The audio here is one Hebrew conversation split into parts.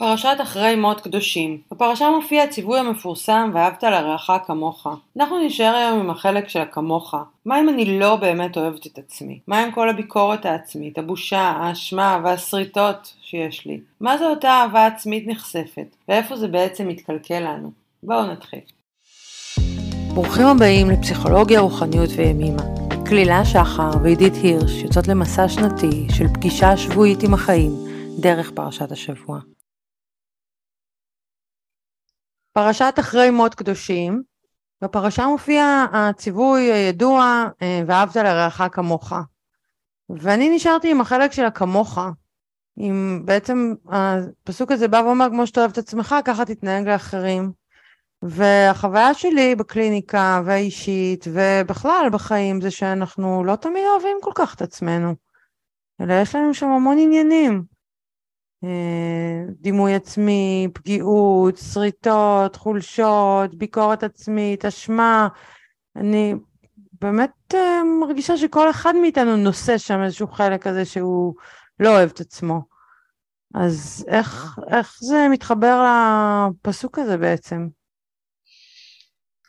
פרשת אחרי מות קדושים. בפרשה מופיע הציווי המפורסם ואהבת לרעך כמוך. אנחנו נשאר היום עם החלק של הכמוך. מה אם אני לא באמת אוהבת את עצמי? מה עם כל הביקורת העצמית, הבושה, האשמה והשריטות שיש לי? מה זה אותה אהבה עצמית נחשפת? ואיפה זה בעצם מתקלקל לנו? בואו נתחיל. ברוכים הבאים לפסיכולוגיה, רוחניות וימימה. כלילה שחר ועידית הירש יוצאות למסע שנתי של פגישה שבועית עם החיים דרך פרשת השבוע. פרשת אחרי מות קדושים, בפרשה מופיע הציווי הידוע אה, ואהבת לרעך כמוך. ואני נשארתי עם החלק של הכמוך, עם בעצם הפסוק הזה בא ואומר כמו שאתה אוהב את עצמך ככה תתנהג לאחרים. והחוויה שלי בקליניקה והאישית ובכלל בחיים זה שאנחנו לא תמיד אוהבים כל כך את עצמנו, אלא יש לנו שם המון עניינים. אה, דימוי עצמי, פגיעות, שריטות, חולשות, ביקורת עצמית, אשמה. אני באמת אה, מרגישה שכל אחד מאיתנו נושא שם איזשהו חלק כזה שהוא לא אוהב את עצמו. אז איך, איך זה מתחבר לפסוק הזה בעצם?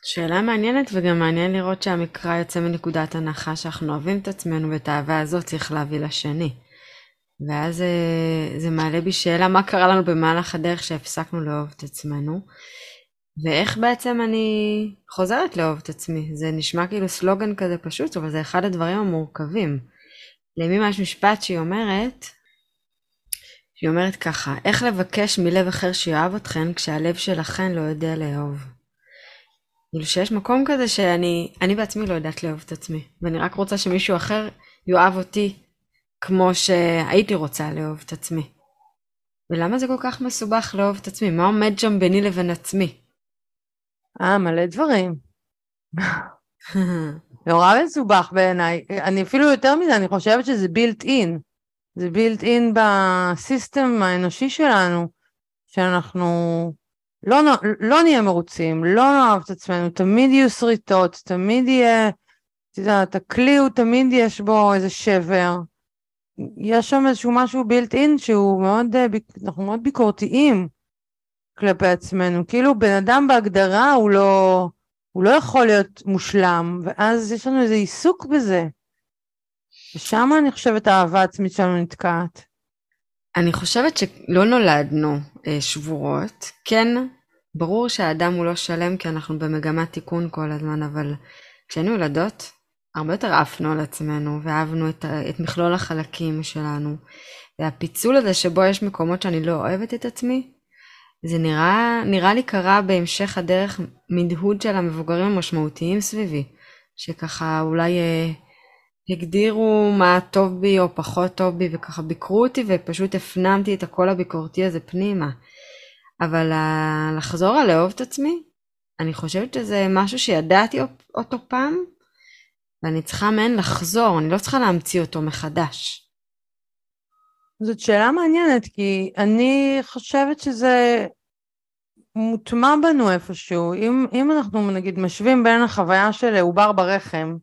שאלה מעניינת וגם מעניין לראות שהמקרא יוצא מנקודת הנחה שאנחנו אוהבים את עצמנו ואת האהבה הזאת צריך להביא לשני. ואז זה, אה, זה מעלה בי שאלה מה קרה לנו במהלך הדרך שהפסקנו לאהוב את עצמנו, ואיך בעצם אני חוזרת לאהוב את עצמי. זה נשמע כאילו סלוגן כזה פשוט, אבל זה אחד הדברים המורכבים. לימים יש משפט שהיא אומרת, שהיא אומרת ככה, איך לבקש מלב אחר שיאהב אתכן כשהלב שלכן לא יודע לאהוב. כאילו שיש מקום כזה שאני אני בעצמי לא יודעת לאהוב את עצמי, ואני רק רוצה שמישהו אחר יאהב אותי כמו שהייתי רוצה לאהוב את עצמי. ולמה זה כל כך מסובך לאהוב את עצמי? מה עומד שם ביני לבין עצמי? אה, מלא דברים. נורא מסובך בעיניי. אני אפילו יותר מזה, אני חושבת שזה בילט אין. זה בילט אין בסיסטם האנושי שלנו, שאנחנו לא, לא נהיה מרוצים, לא נאהב את עצמנו, תמיד יהיו שריטות, תמיד יהיה, את יודעת, הכלי הוא תמיד יש בו איזה שבר. יש שם איזשהו משהו בילט אין שהוא מאוד, אה, אנחנו מאוד ביקורתיים כלפי עצמנו. כאילו בן אדם בהגדרה הוא לא, הוא לא יכול להיות מושלם, ואז יש לנו איזה עיסוק בזה. ושם אני חושבת האהבה העצמית שלנו נתקעת. אני חושבת שלא נולדנו אה, שבורות. כן, ברור שהאדם הוא לא שלם כי אנחנו במגמת תיקון כל הזמן, אבל כשהיינו ילדות, הרבה יותר עפנו על עצמנו ואהבנו את, את מכלול החלקים שלנו. והפיצול הזה שבו יש מקומות שאני לא אוהבת את עצמי, זה נראה, נראה לי קרה בהמשך הדרך מדהוד של המבוגרים המשמעותיים סביבי, שככה אולי אה, הגדירו מה טוב בי או פחות טוב בי וככה ביקרו אותי ופשוט הפנמתי את הקול הביקורתי הזה פנימה. אבל אה, לחזור על לאהוב את עצמי, אני חושבת שזה משהו שידעתי אותו פעם, ואני צריכה מהן לחזור, אני לא צריכה להמציא אותו מחדש. זאת שאלה מעניינת, כי אני חושבת שזה מוטמע בנו איפשהו. אם, אם אנחנו נגיד משווים בין החוויה של עובר ברחם,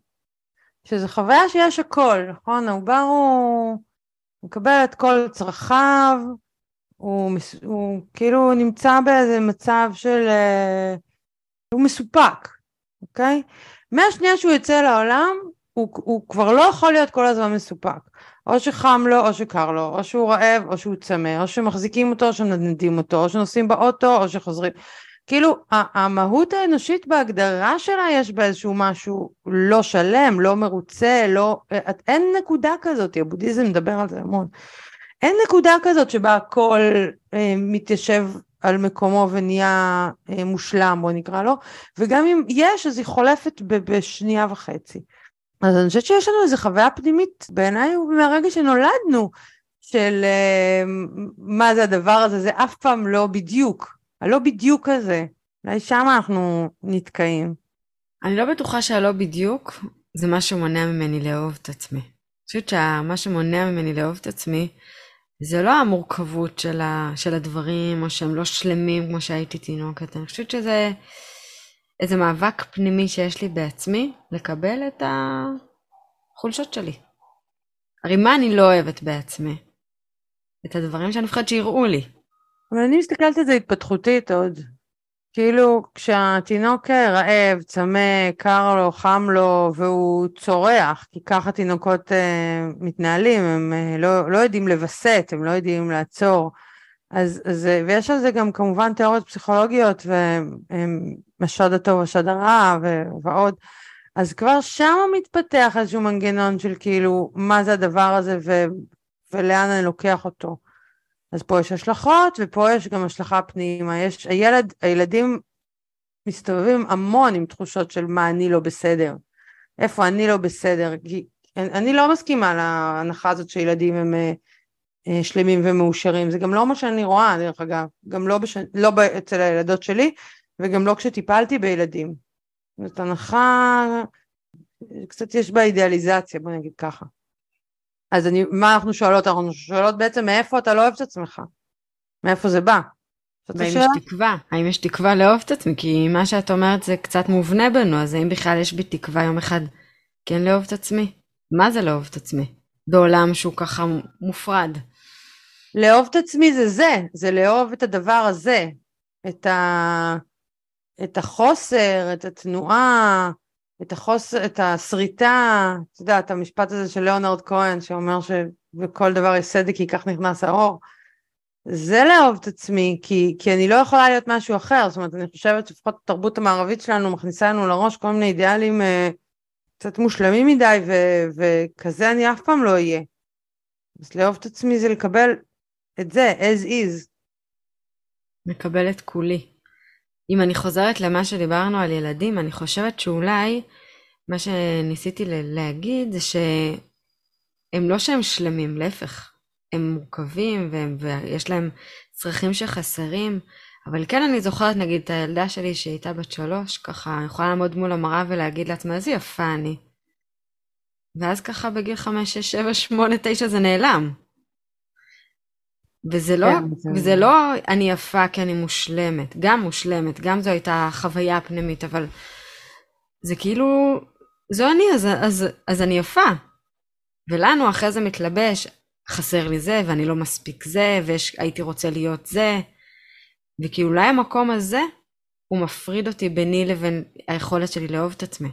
שזו חוויה שיש הכל, נכון? העובר הוא מקבל את כל צרכיו, הוא, הוא כאילו נמצא באיזה מצב של... אה, הוא מסופק, אוקיי? מהשנייה שהוא יוצא לעולם, הוא, הוא כבר לא יכול להיות כל הזמן מסופק. או שחם לו, או שקר לו, או שהוא רעב, או שהוא צמא, או שמחזיקים אותו, או שמנדים אותו, או שנוסעים באוטו, או שחוזרים. כאילו, המהות האנושית בהגדרה שלה יש בה איזשהו משהו לא שלם, לא מרוצה, לא... אין נקודה כזאת, הבודהיזם מדבר על זה המון. אין נקודה כזאת שבה הכל אה, מתיישב על מקומו ונהיה אה, מושלם, בוא נקרא לו, וגם אם יש, אז היא חולפת בשנייה וחצי. אז אני חושבת שיש לנו איזו חוויה פנימית, בעיניי מהרגע שנולדנו, של אה, מה זה הדבר הזה, זה אף פעם לא בדיוק, הלא בדיוק הזה. אולי שם אנחנו נתקעים. אני לא בטוחה שהלא בדיוק זה מה שמונע ממני לאהוב את עצמי. אני חושבת שמה שמונע ממני לאהוב את עצמי זה לא המורכבות של, ה, של הדברים, או שהם לא שלמים כמו שהייתי תינוקת, אני חושבת שזה איזה מאבק פנימי שיש לי בעצמי, לקבל את החולשות שלי. הרי מה אני לא אוהבת בעצמי? את הדברים שאני מפחדת שיראו לי. אבל אני מסתכלת על זה התפתחותית עוד. כאילו, כשהתינוק רעב, צמא, קר לו, חם לו, והוא צורח, כי ככה תינוקות אה, מתנהלים, הם אה, לא, לא יודעים לווסת, הם לא יודעים לעצור. אז, אז, ויש על זה גם כמובן תיאוריות פסיכולוגיות, ומשוד הטוב, משוד הרע, ועוד. אז כבר שם מתפתח איזשהו מנגנון של כאילו, מה זה הדבר הזה ו, ולאן אני לוקח אותו. אז פה יש השלכות, ופה יש גם השלכה פנימה. יש, הילד, הילדים מסתובבים המון עם תחושות של מה אני לא בסדר. איפה אני לא בסדר. כי אני לא מסכימה להנחה הזאת שילדים הם אה, אה, שלמים ומאושרים. זה גם לא מה שאני רואה, דרך אגב. גם לא, בש... לא אצל הילדות שלי, וגם לא כשטיפלתי בילדים. זאת הנחה, קצת יש בה אידיאליזציה, בוא נגיד ככה. אז אני, מה אנחנו שואלות? אנחנו שואלות בעצם מאיפה אתה לא אוהב את עצמך? מאיפה זה בא? והאם יש תקווה? האם יש תקווה לאהוב את עצמי? כי מה שאת אומרת זה קצת מובנה בנו, אז האם בכלל יש בי תקווה יום אחד כן לאהוב את עצמי? מה זה לאהוב את עצמי? בעולם שהוא ככה מופרד. לאהוב את עצמי זה זה, זה לאהוב את הדבר הזה, את, ה... את החוסר, את התנועה, את החוסר, את השריטה, את יודעת, המשפט הזה של ליאונרד כהן שאומר שבכל דבר יש סדק כי כך נכנס האור. זה לאהוב את עצמי, כי, כי אני לא יכולה להיות משהו אחר, זאת אומרת, אני חושבת שלפחות התרבות המערבית שלנו מכניסה לנו לראש כל מיני אידיאלים אה, קצת מושלמים מדי, ו, וכזה אני אף פעם לא אהיה. אז לאהוב את עצמי זה לקבל את זה, as is. מקבל את כולי. אם אני חוזרת למה שדיברנו על ילדים, אני חושבת שאולי מה שניסיתי להגיד זה שהם לא שהם שלמים, להפך, הם מורכבים והם, ויש להם צרכים שחסרים, אבל כן אני זוכרת נגיד את הילדה שלי שהייתה בת שלוש, ככה יכולה לעמוד מול המראה ולהגיד לעצמה איזה יפה אני. ואז ככה בגיל חמש, שש, שבע, שמונה, תשע זה נעלם. וזה לא, כן, וזה זה... לא אני יפה כי אני מושלמת, גם מושלמת, גם זו הייתה חוויה פנימית, אבל זה כאילו, זו אני, אז, אז, אז אני יפה. ולנו אחרי זה מתלבש, חסר לי זה, ואני לא מספיק זה, והייתי רוצה להיות זה, וכי אולי המקום הזה, הוא מפריד אותי ביני לבין היכולת שלי לאהוב את עצמי.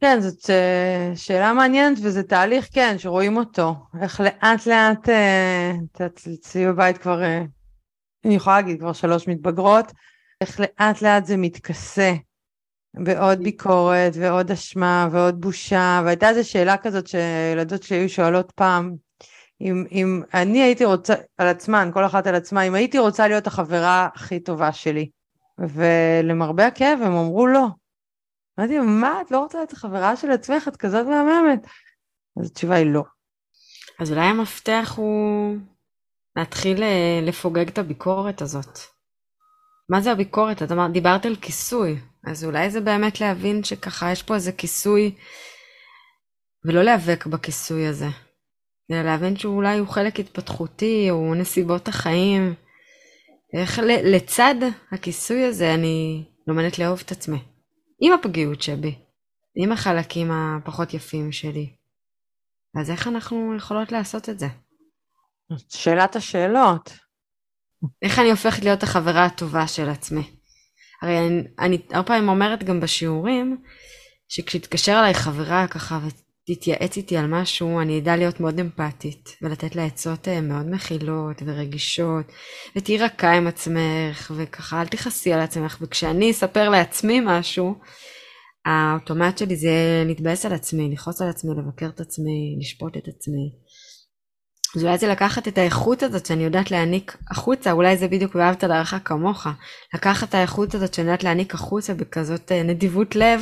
כן, זאת אה, שאלה מעניינת וזה תהליך, כן, שרואים אותו. איך לאט לאט, אה, את יודעת, אצלי בבית כבר, אה, אני יכולה להגיד, כבר שלוש מתבגרות, איך לאט לאט זה מתכסה בעוד ביקורת ועוד אשמה ועוד בושה, והייתה איזו שאלה כזאת שילדות שלי היו שואלות פעם, אם, אם אני הייתי רוצה, על עצמן, כל אחת על עצמה, אם הייתי רוצה להיות החברה הכי טובה שלי. ולמרבה הכאב הם אמרו לא. אמרתי, מה, את לא רוצה להיות חברה של עצמך? את כזאת מהממת. אז התשובה היא לא. אז אולי המפתח הוא להתחיל אה, לפוגג את הביקורת הזאת. מה זה הביקורת? את אמרת, דיברת על כיסוי, אז אולי זה באמת להבין שככה יש פה איזה כיסוי, ולא להיאבק בכיסוי הזה, אלא להבין שאולי הוא חלק התפתחותי, או נסיבות החיים. איך לצד הכיסוי הזה אני לומדת לאהוב את עצמי. עם הפגיעות שבי, עם החלקים הפחות יפים שלי. אז איך אנחנו יכולות לעשות את זה? שאלת השאלות. איך אני הופכת להיות החברה הטובה של עצמי? הרי אני, אני הרבה פעמים אומרת גם בשיעורים, שכשתתקשר אליי חברה ככה ותתייעץ איתי על משהו, אני אדע להיות מאוד אמפתית, ולתת לה עצות אה, מאוד מכילות ורגישות, ותהיי רכה עם עצמך, וככה אל תכעסי על עצמך, וכשאני אספר לעצמי משהו, האוטומט שלי זה להתבאס על עצמי, לכעוס על עצמי, לבקר את עצמי, לשפוט את עצמי. אז אולי זה לקחת את האיכות הזאת שאני יודעת להעניק החוצה, אולי זה בדיוק ואהבת לרעך כמוך, לקחת את האיכות הזאת שאני יודעת להעניק החוצה בכזאת אה, נדיבות לב,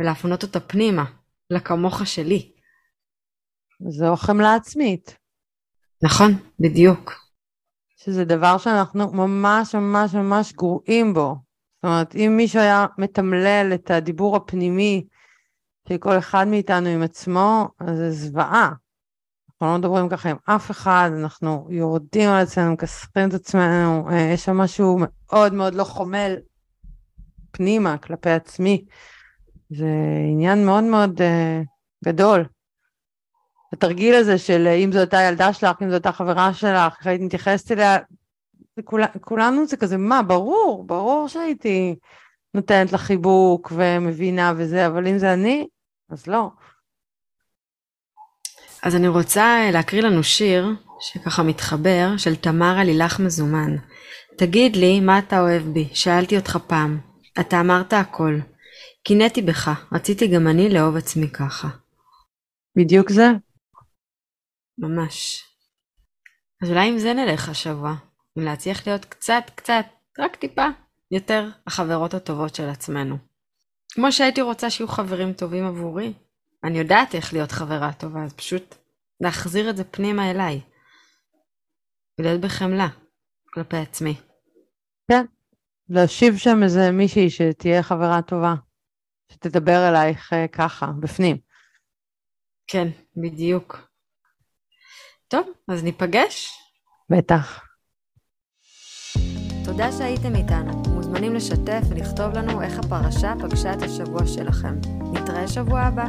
ולהפנות אותה פנימה, לכמוך שלי. זו חמלה עצמית. נכון, בדיוק. שזה דבר שאנחנו ממש ממש ממש גרועים בו. זאת אומרת, אם מישהו היה מתמלל את הדיבור הפנימי של כל אחד מאיתנו עם עצמו, אז זה זוועה. אנחנו לא מדברים ככה עם אף אחד, אנחנו יורדים על עצמנו, מכסחים את עצמנו, אה, יש שם משהו מאוד מאוד לא חומל פנימה כלפי עצמי. זה עניין מאוד מאוד uh, גדול. התרגיל הזה של אה, אם זו הייתה ילדה שלך, אם זו הייתה חברה שלך, איך היית מתייחסת אליה, כול, כולנו זה כזה, מה, ברור, ברור שהייתי נותנת לה חיבוק ומבינה וזה, אבל אם זה אני, אז לא. אז אני רוצה אה, להקריא לנו שיר שככה מתחבר, של תמרה לילך מזומן. תגיד לי, מה אתה אוהב בי? שאלתי אותך פעם. אתה אמרת הכל. קינאתי בך, רציתי גם אני לאהוב עצמי ככה. בדיוק זה? ממש. אז אולי עם זה נלך השבוע. עם להצליח להיות קצת, קצת, רק טיפה, יותר החברות הטובות של עצמנו. כמו שהייתי רוצה שיהיו חברים טובים עבורי. אני יודעת איך להיות חברה טובה, אז פשוט להחזיר את זה פנימה אליי. ולהיות בחמלה כלפי עצמי. כן, להושיב שם איזה מישהי שתהיה חברה טובה, שתדבר אלייך אה, ככה, בפנים. כן, בדיוק. טוב, אז ניפגש. בטח. תודה שהייתם איתנו. מוזמנים לשתף ולכתוב לנו איך הפרשה פגשה את השבוע שלכם. נתראה שבוע הבא.